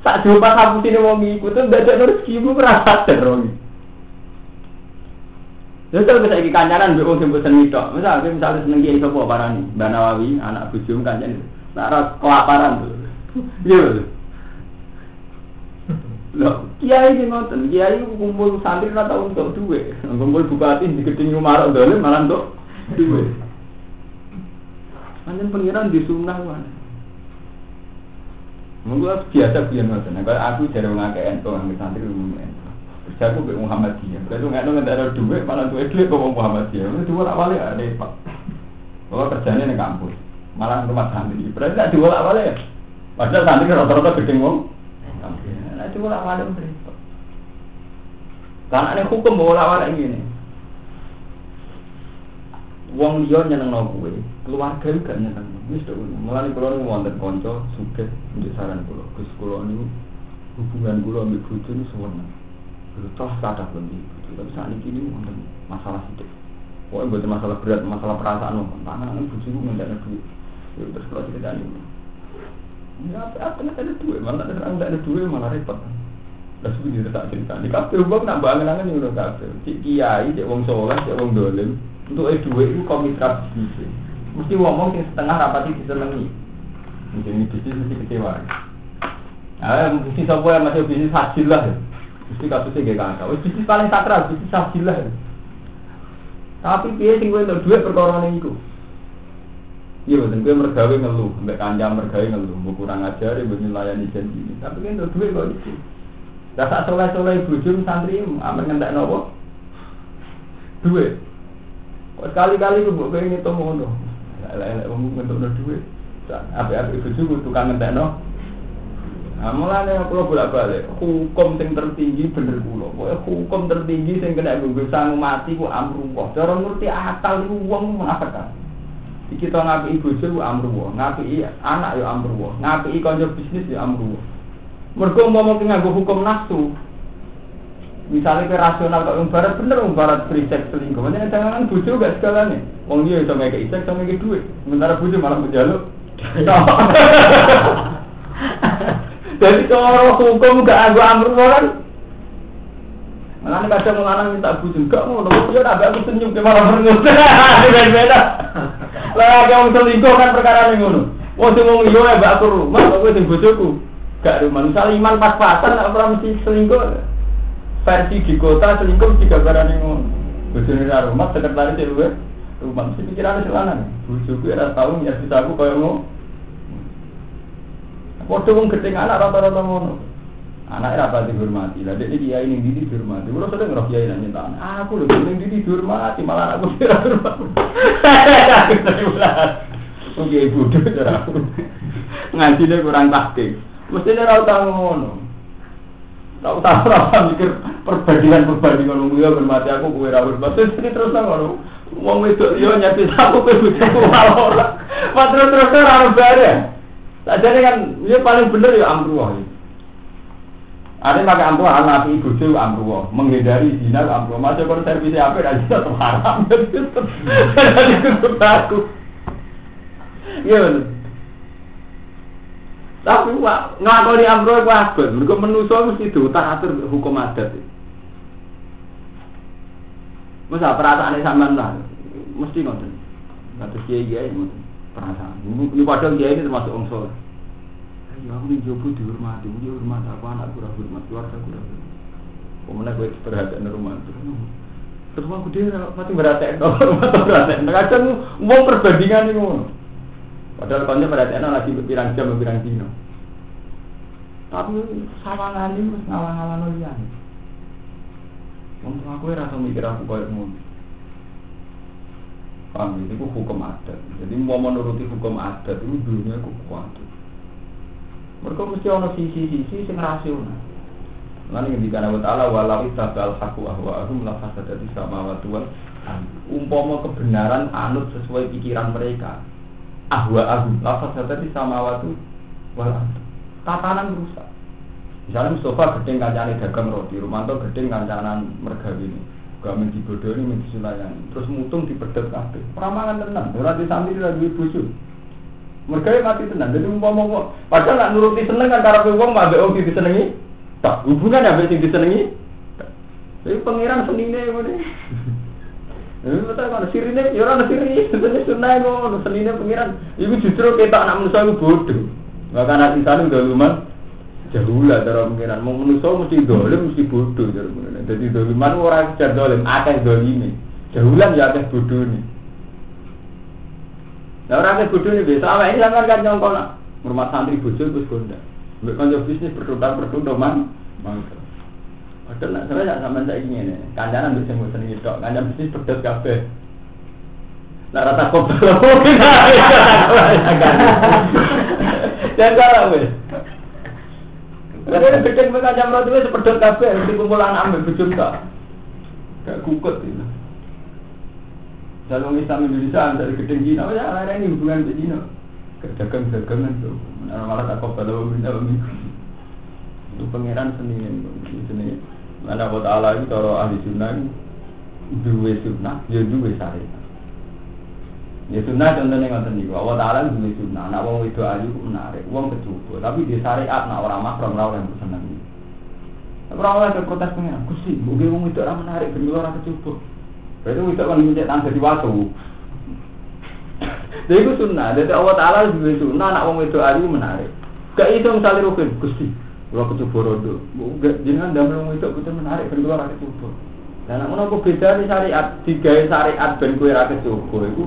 Sak jumpa kamu sini wong iku tuh dadak rezeki mu ora sadar wong. Ya kalau bisa iki kancanan mbek wong sing bosen midok. Misal misale seneng kiai sapa parani, Mbak Nawawi, anak bojomu kancan. Ora kelaparan tuh. Iya. kiai di nonton, kiai kumpul santri rata untuk dua, kumpul bupati di keting rumah dole malam untuk dua. Anjir pengiran di sunnah mana? Mungkin biasa biar nonton, kalau aku jadi mengakai entong ambil santri umum entong. Terus aku ke Muhammad Dia, kalau nggak nongol dari dua, malam dua itu ke Muhammad Dia, itu dua awalnya ada pak. Kalau kerjanya di kampus, malam rumah santri, berarti tidak dua awalnya. Padahal santri rata-rata keting umum. Itu bolak balik repot. Karena ini hukum bolak balik ini. Wong liya nyeneng kowe, keluarga juga nyeneng. Wis tok ngono. Mulane kula niku wonten kanca sugih njuk saran kula. Gus kula niku hubungan kula ambek bojo niku suwene. Lho toh kata bendi. Tapi saat ini ini wonten masalah sithik. Pokoknya bukan masalah berat, masalah perasaan. Tangan ini bojoku ngendakne duit. Terus kalau ceritanya Ya apa apa ada duit, malah ada orang ada duit malah repot. Terus begini tak cerita. Di kafe uang nak bangun angan yang udah kafe. Cik kiai, cik wong soleh, cik wong dolim. Untuk eh duit itu komitra bisnis. Mesti ngomong yang setengah rapati disenangi. Mungkin ini bisnis mesti kecewa. Ah, bisnis apa yang masih bisnis hasil lah. Mesti kasusnya gak kakak. Bisnis paling sakral, bisnis hasil lah. Tapi dia sing kowe duit perkara niku. Iya, betul. Gue mergawe ngeluh, mbak kanjang mergawe ngeluh, mau kurang ajar, ibu melayani janji. Tapi kan tuh duit kok itu. Rasa soleh soleh bujum santri, aman ngentek nopo. Duit. Sekali-kali gue buat ini tuh mau nopo. Lele umum untuk nopo duit. Apa apa ibu juga tukang ngentek nopo. Nah, mulane kula bolak-balik, hukum sing tertinggi bener kula. Pokoke hukum tertinggi sing kena nggo sangu mati ku amruwah. Cara ngerti akal iku wong munafik kita ngapi bojo ku amruwa, ngapi anak ya amruwa, ngapi kanca bisnis ya amruwa. Mergo umpama nganggo hukum nafsu. Misalnya ke rasional kok barat bener barat free sex selingkuh. Makanya jangan bojo gak segalanya. Wong dia iso ngekek seks sama ngekek duit. Sementara bojo malah menjaluk. Jadi kalau hukum gak anggo amruwa kan Malah kadang lanang minta bojo gak ngono, dia tak aku senyum ke malah merengut. Beda-beda. Lah yang selingkuh kan perkara ning ngono. Wong sing wong liya mbak aku rumah kowe sing bojoku. Gak rumah. Misal iman pas-pasan nek ora mesti selingkuh. Versi di kota selingkuh tiga barang ning ngono. Bojone rumah sekretaris e luwe. Rumah mesti pikirane selanang. Bojoku ora tau nyar bisa aku koyo ngono. Padha wong gedhe anak rata-rata ngono. Anak apa dihormati, lah dia kiai ini didi dihormati. Kalau sudah ngerok kiai nanya tangan, aku loh ini didi dihormati, malah aku tidak dihormati. Oke ibu bodoh cara aku. Dia kurang taktik. Mesti dia tahu tahu ngono. Tahu tahu apa mikir perbandingan perbandingan ngono ya hormati aku kue rawur. Maksud ini terus ngono. Wong wedok yo nyati aku kowe malah ora. Terus terus ora bare. Sajane kan dia paling bener ya amruwah. Ada pakai ampuh anak ibu bojo amruwa, menghindari zina amruwa. Masuk kon servis apa dan zina tetap haram. Jadi kudu aku. Iya. Tapi wak ngakoni amruwa ku abot. Mergo manusa mesti diutak atur hukum adat. Masa perasaane sampean lah. Mesti ngoten. Kados kiai-kiai ngoten. Perasaan. Ini padahal kiai ini termasuk wong saleh. Ya aku jobu dihormati, dia hormat aku anak kurang hormat keluarga kurang hormat. Pemenang gue perhatian rumah itu. Terus aku dia pasti merhatiin dong, rumah merhatiin. Kadang mau perbandingan ini mau. Padahal kau perhatian lagi berpirang jam berpirang dino. Tapi sawangan ini ngawang-ngawang nolian. Wong aku rasa mikir aku koyo ngono. Paham itu hukum adat. Jadi mau menuruti hukum adat itu dunia aku kuat. Mereka mesti ada sisi-sisi sing rasional. Lalu yang dikana wa ta'ala walau itabal haku ahwa'ahum la fasadati samawati wal umpama kebenaran anut sesuai pikiran mereka. Ahwa'ahum la fasadati samawati wal tatanan rusak. Misalnya Mustafa gedeng kancane dagang roti Romanto gedeng kancanan mergawi ini. Gak main dibodohi main disulayani terus mutung dipedot kabeh. Peramangan tenang ora di santri ora mergawe mati tenang jadi umpama padahal nak nuruti seneng kan karena wong mbak wong disenengi tak hubungan ya sing disenengi. Tapi pangeran senine ngene. Ini betul kan sirine ya ora sirine sebenarnya sunah ngono senine pangeran. Iku justru kita anak manusia iku bodoh. Maka anak insan udah luman jauh lah cara pangeran. Mau manusia mesti dolim mesti bodoh cara pangeran. Jadi doliman orang cer dolim akeh dolime. Jahulan ya akeh bodoh nih. Orang akeh bodoh nih biasa. Apa ini sampean kan nyongkol rumah santri bodoh terus gonda. Mbak kanca bisnis bertukar man. Padahal nak saya saya ingin ini, kancanan bisa mau seneng itu, kancan bisnis pedas kafe. Nak rata mungkin Dan kalau wes, Karena bikin mereka jam roti itu sepedot kafe, di kumpulan ambil bujum tak, kayak kukut. Dalam Islam Indonesia dari gedeng Cina, ya ada ini hubungan di Cina. Dagang dagangan tuh malah tak pada minta itu. Pangeran seni seni mana buat Allah itu kalau ahli sunnah dua sunnah ya dua syariat. Ya sunnah contohnya nggak nih Allah Taala dua sunnah. Nak wong itu ayu menarik. Wong kecukup. Tapi di syariat nak orang makrom orang yang bersenang Orang orang protes pengen, aku sih, mungkin wong itu orang menarik, ben orang kecukup. Berarti itu kan mencet tangga di waktu. Jadi itu sunnah. Jadi Allah Taala juga sunnah. Anak orang itu ayu menarik. Gak itu misalnya rukun, gusti. Kalau kecoba rodo, jangan damai orang itu kita menarik berdua rakyat kecoba. Dan aku beda nih syariat tiga syariat ben kue rakyat kecoba itu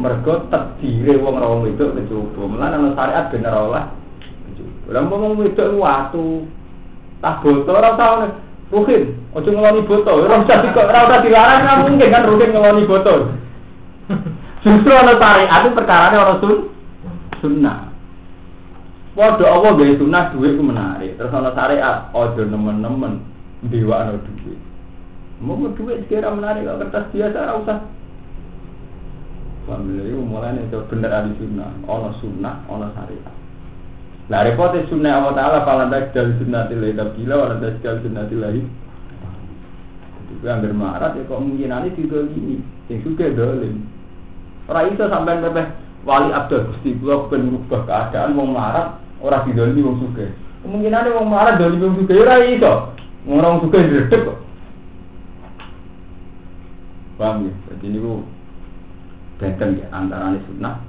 mereka terdiri wong rawong itu kecoba. Malah nama syariat bener Allah. Lalu ngomong itu waktu tak botol tahu nih. Rukin, ojo ngeloni botol. Orang usah orang usah dilarang kan mungkin kan rukin ngeloni botol. Justru ana syariat itu perkarane orang sun sunnah. Waduh Allah gaya sunnah duit itu menarik. Terus ana syariat ojo nemen-nemen dewa ana duit. Mau duit sekira menarik kalau kertas biasa ora usah. Itu mulai itu bener ada sunnah, ono sunnah, ono syariat. Nah repotnya sunnah Allah Ta'ala Falan dari sunnah tilahi tabgila Walan sunnah tilahi Itu yang bermarat ya kok mungkin ini tidak gini Yang suka dolim Ora iso sampean pepeh wali abdul Gusti kula ben ngubah keadaan wong marah ora didolimi wong sugih. Kemungkinane wong marah dolimi wong sugih ora iso. Wong sugih dredeg kok. Paham ya? Jadi ini benten ya antara sunnah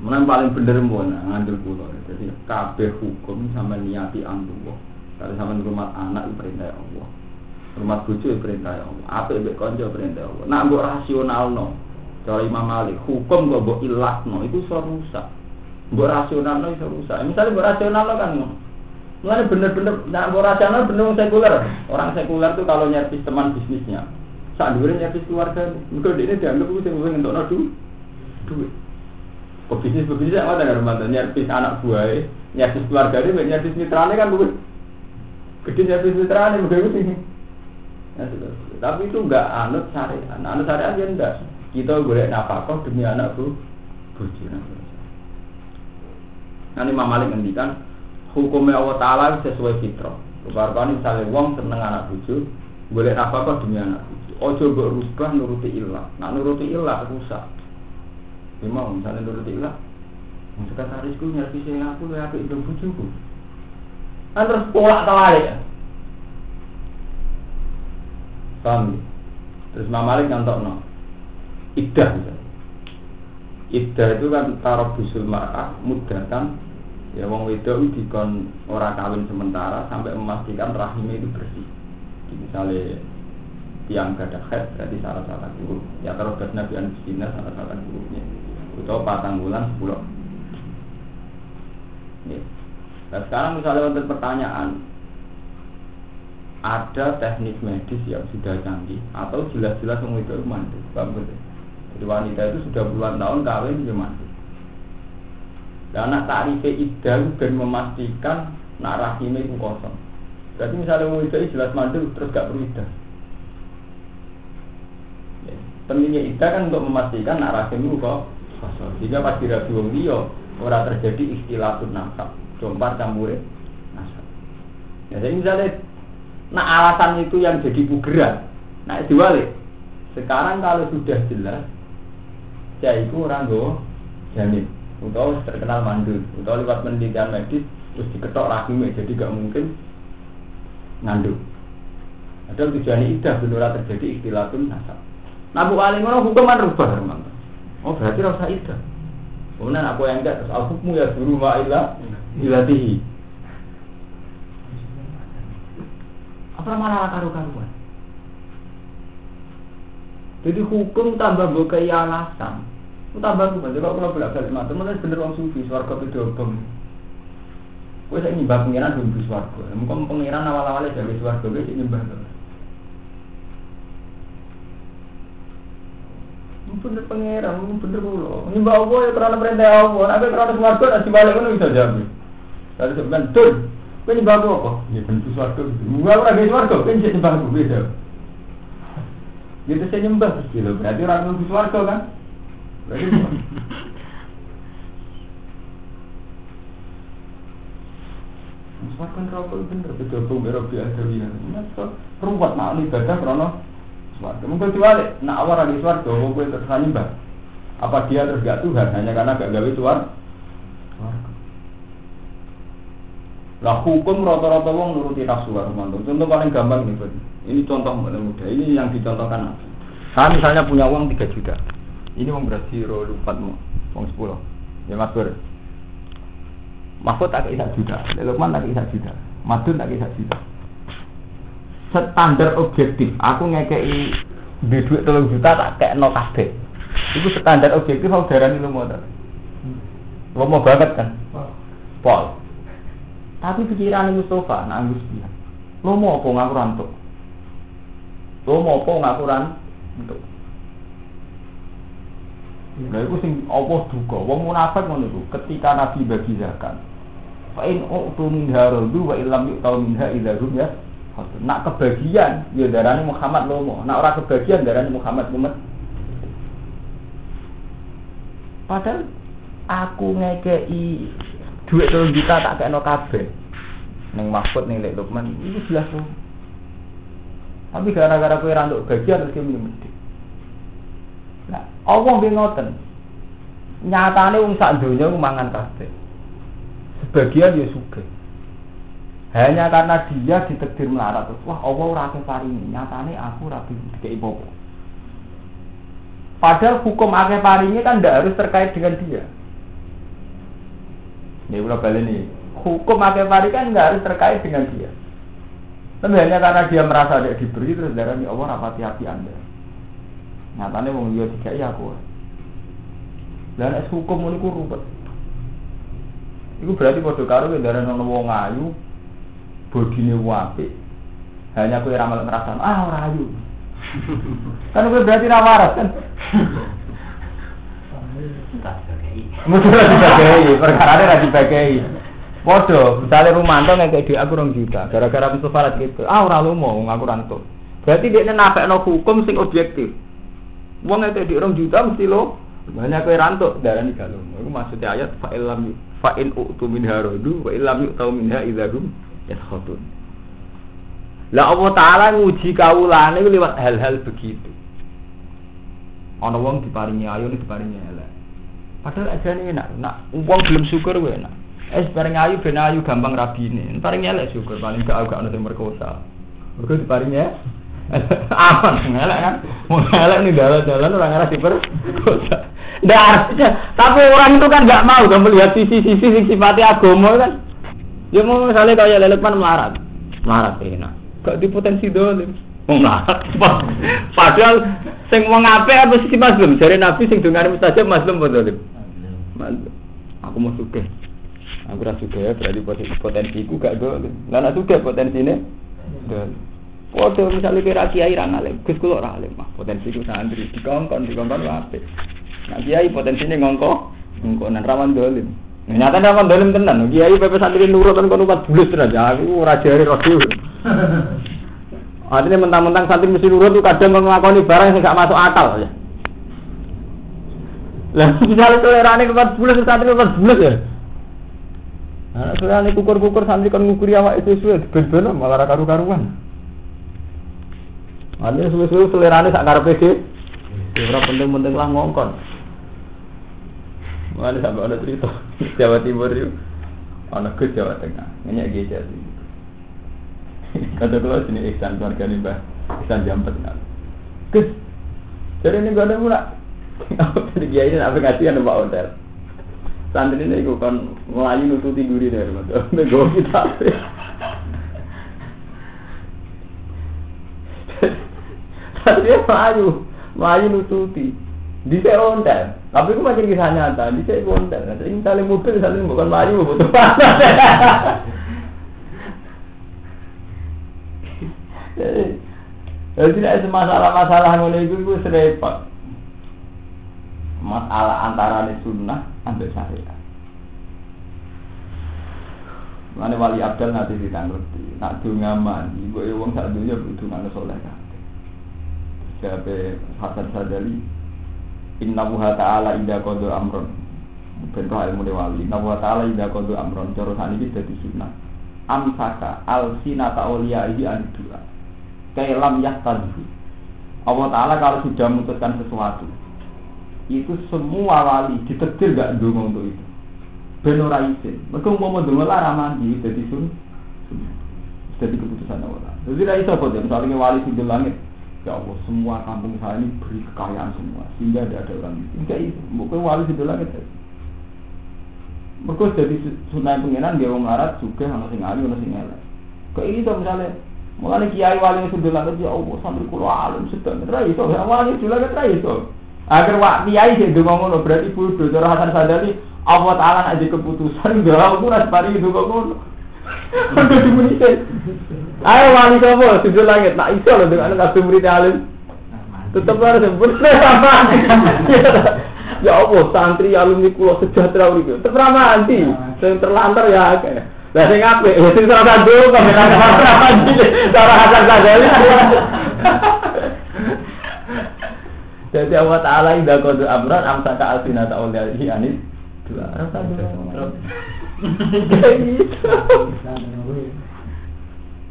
Mana paling bener mbona ngandel pulau. Jadi kabeh hukum sama niati Allah. Kalau sama rumah anak itu perintah Allah. Rumah bojo perintah Allah. Apa itu konco perintah Allah. Nak mbok rasional no. Cara Imam Malik, hukum kok mbok ilahno itu iso rusak. Mbok rasionalno iso rusak. Misalnya mbok rasionalno kan Mulai bener-bener, nah mbok rasional bener sekuler. Orang sekuler tuh kalau nyervis teman bisnisnya, saat dulu nyervis keluarga, mungkin ini dianggap itu yang untuk nodu duit. Pebisnis pebisnis apa dengan rumah nyervis anak buah, nyervis keluarga ini, nyervis mitranya kan bukan. Gede nyervis mitranya, mungkin itu Ya, tapi itu enggak anut syariat. Anut syariat ya enggak kita boleh nafkah demi anak bu bojo Nanti Imam Malik ngendikan hukumnya Allah Taala sesuai fitrah. Kebarkan misalnya wong seneng anak bojo, boleh nafkah demi anak bojo. Ojo berubah nuruti ilah. Nah nuruti ilah rusak. Memang misalnya nuruti ilah, sekretarisku nyari saya aku ya aku itu bojoku. Kan terus polak terbalik ya. Paham Terus Imam Malik ngantok no iddah. Iddah itu kan taruh busul mar'ah mudatan ya wong wedok dikon ora kawin sementara sampai memastikan rahimnya itu bersih. Misalnya tiang gada head berarti salah salah guru ya kalau Nabi Anusina salah salah gurunya atau patang bulan sepuluh ya. nah sekarang misalnya untuk pertanyaan ada teknik medis yang sudah canggih atau jelas-jelas orang itu mandu bang jadi wanita itu sudah puluhan tahun kawin mati. Dan anak tarife idal dan memastikan nak itu kosong. Berarti misalnya mau itu jelas mandul terus gak perlu idah. Ya. Pentingnya kan untuk memastikan narasi itu kok Jika pas dirabi wong dia ora terjadi istilah nasab, jompar campure nasab. Ya jadi misalnya nah alasan itu yang jadi pugeran, nah diwalik. Sekarang kalau sudah jelas, ya itu orang gue jamin, atau terkenal mandul, atau lewat penelitian medis terus diketok rahimnya, jadi gak mungkin ngandung. Ada tujuannya idah benar terjadi istilah pun nasab. Alim orang hukuman rubah teman. Oh berarti rasa idah. Kemudian aku yang enggak terus al hukmu ya dulu ilah ilatihi. Apa malah karu-karuan? Jadi hukum tambah buka alasan. Tambah bukan. Jadi kalau bolak balik mata, mulai bener orang sufi, suarga bom. Gue saya nyembah pengiran belum suarga. Mungkin pengiran awal-awalnya dari suarga, sih nyembah. Bener pengiran, bener pulau. Nyembah Allah ya karena perintah Allah. Nabi karena suarga, nanti balik kan bisa jawab. Tadi sebenarnya, tuh, gue nyembah Allah kok. Ya bener suarga. Gue aku lagi suarga, gue nyembah aku beda. Gitu saya nyembah gitu. Berarti orang nunggu suarga kan? Berarti Suarga neraka bener, beda bung bero biasa ya. Ruwet nak ibadah karena suarga. Mungkin diwalik, nak awal lagi suarga, mau gue terus nyembah. Apa dia terus gak Tuhan hanya karena gak gawe suarga? Lah hukum rata-rata wong nuruti nafsu karo Contoh paling gampang nih, ini contoh mudah. Ini yang dicontohkan. Saya misalnya punya uang 3 juta. Ini uang berarti roh 4 uang 10. Ya Mas. Mahfud tak kisah juta, Lukman tak kisah juta, Madun tak kisah juta. Standar objektif, aku ngekei di duit telung juta tak kayak no kabeh. Itu standar objektif aku darani lu mau Lo mau banget kan? Pol. Tapi pikiran Mustafa, nak Gus Lo mau apa ngaku rantuk? Lo mau apa ngaku rantuk? Nah itu sing Allah duga. Wong munafik ngono iku. Ketika Nabi bagi zakat. Fa in utu minha radu wa illam yu'tau minha idza hum ya. Nak kebagian ya darane Muhammad lomo. Nak ora kebagian darane Muhammad mumet. Padahal aku ngekei duit telung juta tak kena kabeh. Neng Mahfud neng Lek Lukman itu jelas tuh tapi gara-gara kue randuk bagian terus dia minum nah Allah dia ngoten. Nyatane wong sak donya mangan kabeh. Sebagian ya suge hanya karena dia ditekdir melarat terus wah Allah ora paringi nyatane aku rapi dikei popo padahal hukum akeh paringi kan tidak harus terkait dengan dia ini udah balik nih. Hukum akeh pari kan nggak harus terkait dengan dia. Tapi hanya karena dia merasa dia diberi terus darah ini Allah rapati hati anda. Nyatanya mau dia tiga ya aku. Dan es hukum ini rupet. Itu berarti kode karo darah nono wong ayu, bodine wape. Hanya kue ramal ngerasa ah orang ayu. kan gue berarti rawaras kan. Ra dibagai, perkara ra dibagai. Podo, misalnya Rumanto kayak di aku rong juta, gara-gara Mustafa lagi gitu. Ah ora lu mau ngaku ranto. Berarti dia nafekno hukum sing objektif. Wong ngekek di rong juta mesti lo banyak kue ranto darah nih kalau. Itu maksudnya ayat fa ilam fa in utu min harodu wa ilam yuk tau minha idahum yaskhatun. Lah Allah Taala nguji kawulane lewat hal-hal begitu. Ana wong diparingi ayu diparingi elek. Padahal aja nih enak, nak uang belum syukur gue enak. Es paling ayu ben ayu gampang rabi ini, paling elek syukur paling gak agak nanti merkosa. Mereka paringnya aman, ngelak kan? Mau ngelak nih jalan-jalan orang ngerasa diperkosa. Nggak artinya, tapi orang itu kan nggak mau kan melihat sisi-sisi sisi sifatnya agama kan. Ya mau misalnya kayak lelekman melarat, melarat enak. Gak di potensi dolim. Melarat. Padahal sing wong apik apa sisi mazlum? Jare Nabi sing dungane mustajab mazlum apa dolim? Aku mau suka. Aku rasa suka ya berarti potensi potensiku gak dolim. Lah nek suka potensine dolim. Waduh misalnya kira kiai ra ngalim, Gus kula ora alim mah. Potensi ku santri dikongkon dikongkon apik. Nah kiai potensinya ngongko, ngongko nan rawan dolim. Nyata rawan dolim tenan. Kiai pepe santri nurut kan kono 4 bulan tenan. Aku ora jare rodeo. Artinya mentang-mentang santri mesti nurut itu kadang mengakoni barang yang gak masuk akal ya. Lah misalnya selera ini keempat bulan santri keempat bulan ya. Nah, selera ini kukur-kukur santri kan ngukuri awak itu suwe ben malah karu-karuan. Artinya suwe-suwe selera ini sak karepe Ya ora penting-penting lah ngongkon. Mana sampai ada cerita Jawa Timur itu, anak ke Jawa Tengah, nanya gejar sih. Kata keluar sini Ihsan keluarga nih mbah Ihsan Jampet nggak. Gus, jadi ini gak ada mula. Jadi dia ini apa ngasih ada Pak Hotel. Santri ini gue kan melayu nututi duri dari mana. Gue kita. Tapi melayu, melayu nututi. Di saya ontel, tapi aku macam kisah nyata. Di saya ontel, ini saling mobil, saling bukan melayu, butuh panas. Jadi tidak masalah-masalah ngono itu itu serempet. Masalah antara sunnah ambil syariat. Mana wali abdal nanti ditangguti, nak dunia mandi, gue uang saat dunia butuh mana soleh kan. Siapa Hasan Sadali, Inna wuha ta'ala indah kodo amron. Bentuk ilmu wali. Inna wuha ta'ala indah kodo amron. Coro ini jadi sunnah. Amsaka al sinata awliya ini anidua Kailam yahtadhu Allah Ta'ala kalau sudah memutuskan sesuatu Itu semua wali ditetir gak dulu untuk itu Benora izin Mereka mau mau dengar lah mandi Jadi sun Jadi keputusan Allah Jadi tidak bisa Misalnya wali sudah langit Ya Allah semua kampung saya ini beri kekayaan semua Sehingga tidak ada orang miskin. Itu. Mungkin wali sudah langit Mereka jadi sunai pengiran Dia orang larat juga Ada sing ali, ada sing elek Kayak itu misalnya. Mulane kiai wali sudah langit ya Allah sambil kulo alim sedang ra iso ya wali sudah langit ra iso. Agar wak kiai donga ngono berarti bodoh cara Hasan Sadali Allah taala ada keputusan ya aku ora pari donga ngono. Kudu dimunise. Ayo wali sapa? Sudah langit. Nak iso lho dengan kabeh murid alim. Tetep harus sempurna sama. Ya Allah santri alumni kulo sejahtera urip. Tetep ra mandi. Sing terlantar ya akeh. Lah sing apik, wis sing ora kandung kok ora mandi. Cara hasan sadali. Jadi Allah Ta'ala indah kodu amran amsaka alfina ta'ulihi anis dua. Rasa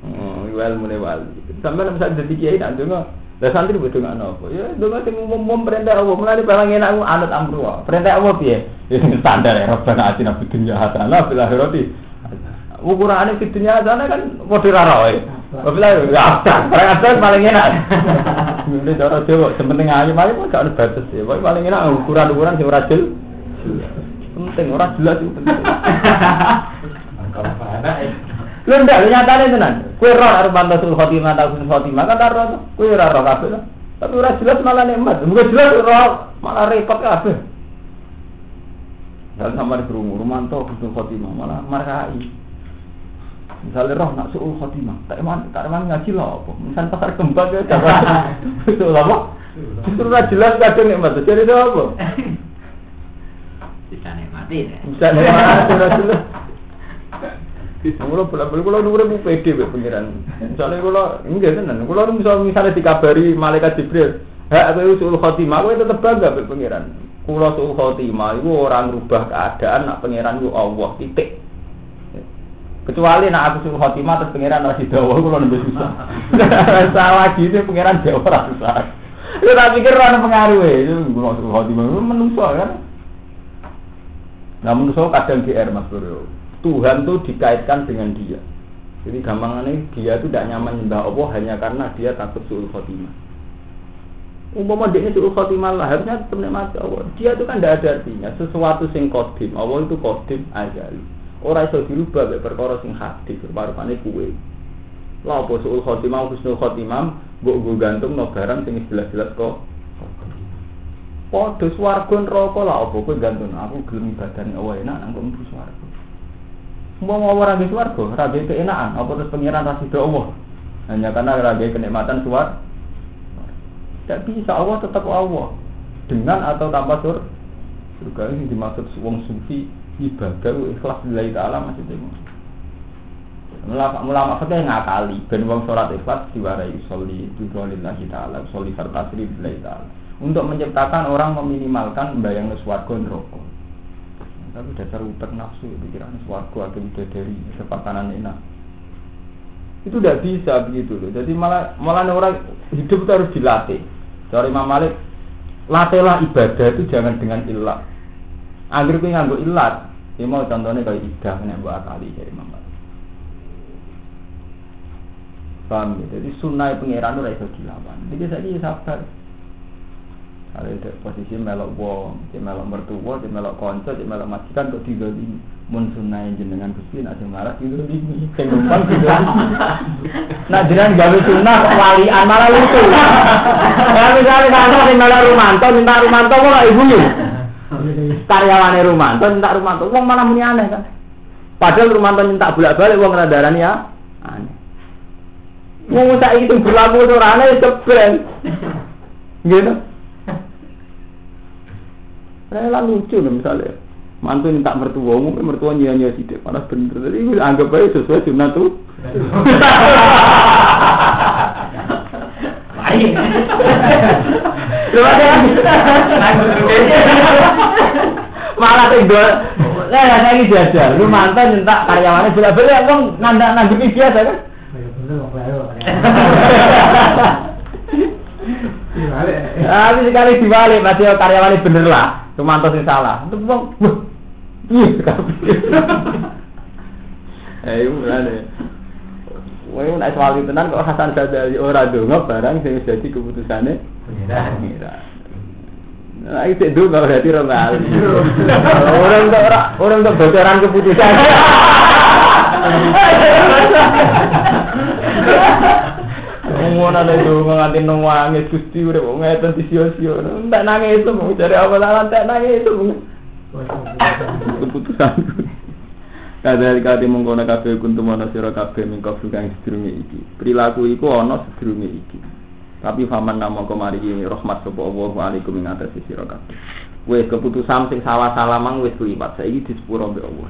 Oh, wal mune wal. Sampai nek bisa jadi kiai nak donga. Lah santri butuh ngono apa? Ya donga sing umum perintah Allah, mulane barang enak anut amru. Perintah Allah piye? Ya standar ya Rabbana atina fid dunya hasanah fil akhirati ukurannya di dunia sana kan model raro ya. Bila ya abstrak, orang abstrak paling enak. Ini cara Jawa, sementing ayu paling pun gak ada batas ya. Pokoknya paling enak ukuran-ukuran sing ora jelas. Penting ora jelas itu penting. Lu ndak nyatane tenan. Kowe ora arep bantasul khotimah ta husnul khotimah kan ora kowe ora ora kabeh. Tapi ora jelas malah nikmat. Mungkin jelas ora malah repot kabeh. Dan sama di rumah tuh husnul khotimah malah markai. Misalnya roh nak suul khotimah, tak emang tak emang ngaji lah apa? Misal pasar kembang ya coba suul apa? Justru nggak jelas kadang nikmat. Jadi itu apa? Bisa nikmati ya. Bisa nikmati jelas. Kulo bolak-balik kulo nunggu bu pede pengiran. Misalnya kulo enggak tenan. Misal misalnya dikabari malaikat Jibril, hak aku suul khotimah, aku tetap bangga be pengiran. Kulo suul khotimah, itu orang rubah keadaan, nak pengiran itu Allah titik. Kecuali nak aku suruh khotimah terus pangeran masih dawa kalau nambah susah. Salah gitu pangeran dawa ora susah. Tak pikir ora pengaruh itu kalau suruh khotimah menungso kan. Nah menungso kadang GR Mas Bro. Tuhan tuh dikaitkan dengan dia. Jadi gampangannya dia tuh tidak nyaman nyembah Allah hanya karena dia takut suul khotimah. Umpama dia ini suul khotimah lah harusnya tetap nikmati Allah. Dia itu kan tidak ada artinya. Sesuatu sing kodim. Allah itu kodim ajali. Ora iso dirubah mek perkara sing hadis, rupane kuwe. Lah apa suul khotimah husnul khotimah mbok nggo gantung no barang sing jelas-jelas kok. Padha swarga neraka lah apa kowe gantung aku gelem badan Allah enak nang kok swarga. Mau mau swarga, ora di keenakan, apa terus pengiran ra sida Allah. Hanya karena ora kenikmatan suar. Tidak bisa Allah tetap Allah dengan atau tanpa sur. Surga ini dimaksud wong sufi ibadah ikhlas lillahi masih tengok Mulama mulama fakih ngakali ben wong salat ikhlas diwarai sholli lillahi taala sholli fartasri billahi taala. Untuk menciptakan orang meminimalkan bayang swarga neraka. Tapi dasar utek nafsu pikiran swarga atau dari sepakanan enak. Itu tidak bisa begitu loh. Jadi malah malah orang hidup itu harus dilatih. Dari Imam Malik, latihlah ibadah itu jangan dengan ilat. Agar kowe nganggo ilat, ini mau contohnya kayak idah nek buat kali dari Imam Malik. Paham ya? Jadi sunnah pengiran itu raiso dilawan. Jadi saya sabar. Kalau itu posisi melok wong, di melok mertua, di melok konco, di melok majikan kok tiga ini mun sunnah jenengan Gusti sing marah tiga ini, sing numpang tiga ini. Nah jenengan gawe sunnah kok walian malah lucu. Kalau misalnya kalau sing melok Rumanto minta Rumanto kok ibu nih. Karyawane Rumanto minta Rumanto, wong mana muni aneh kan. Padahal Rumanto minta bolak-balik wong radaran ya aneh. Wong tak itu berlaku ora aneh jebren. Gitu. Rela lucu nih misalnya. Mantu minta mertua, umumnya mertua nyanyi sidik, panas bener. Jadi gue anggap aja sesuai sunnah tuh. Baik. Coba deh. Malah. Nah, saya ini jajal. Lu mantan minta karyawannya bila-bila, emang nanda nanggepi biasa kan? Tapi sekali dibalik, pasti karyawannya bener lah. Rumanto sing salah. Itu wong iya Eh, mulane. Wong nek soal tenan kok Hasan Sadali ora donga barang sing dadi keputusane pengira. Nah, itu itu nggak berarti orang kali. Orang untuk orang orang untuk bocoran keputusan. Ngono ada itu nganti nangis gusti udah mau ngeten di sio-sio. Tak nangis itu mau cari apa lah tak nangis itu. Keputusan. Kadari kati mengkono kabeh kuntu ana sira kabeh mingko kang sedurunge iki. Perilaku iku ana sedurunge iki. Tapi faman namo kemari rahmat sapa Allah alaikum ing atas sira kabeh. Wis keputusan sing salah-salah mang wis kulipat saiki disepuro mbek Allah.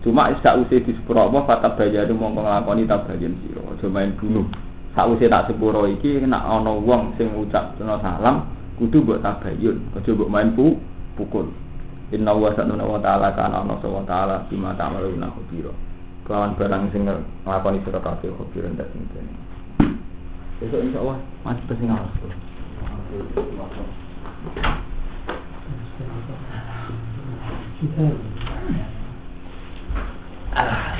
Cuma sak usih disepuro apa fatab bayanu mongko nglakoni tabayan sira. Aja main bunuh. Sakwise tak sepuro iki nek ana wong sing ngucap salam kudu mbok tabayun, aja mbok main pu pukul. Inna wa satuna wa ta'ala kana ana wa ta'ala bima ta'maluna khabira. Kawan barang sing nglakoni sira kabeh khabira ndak sinten. Besok insyaallah masih pesing awas. Ah.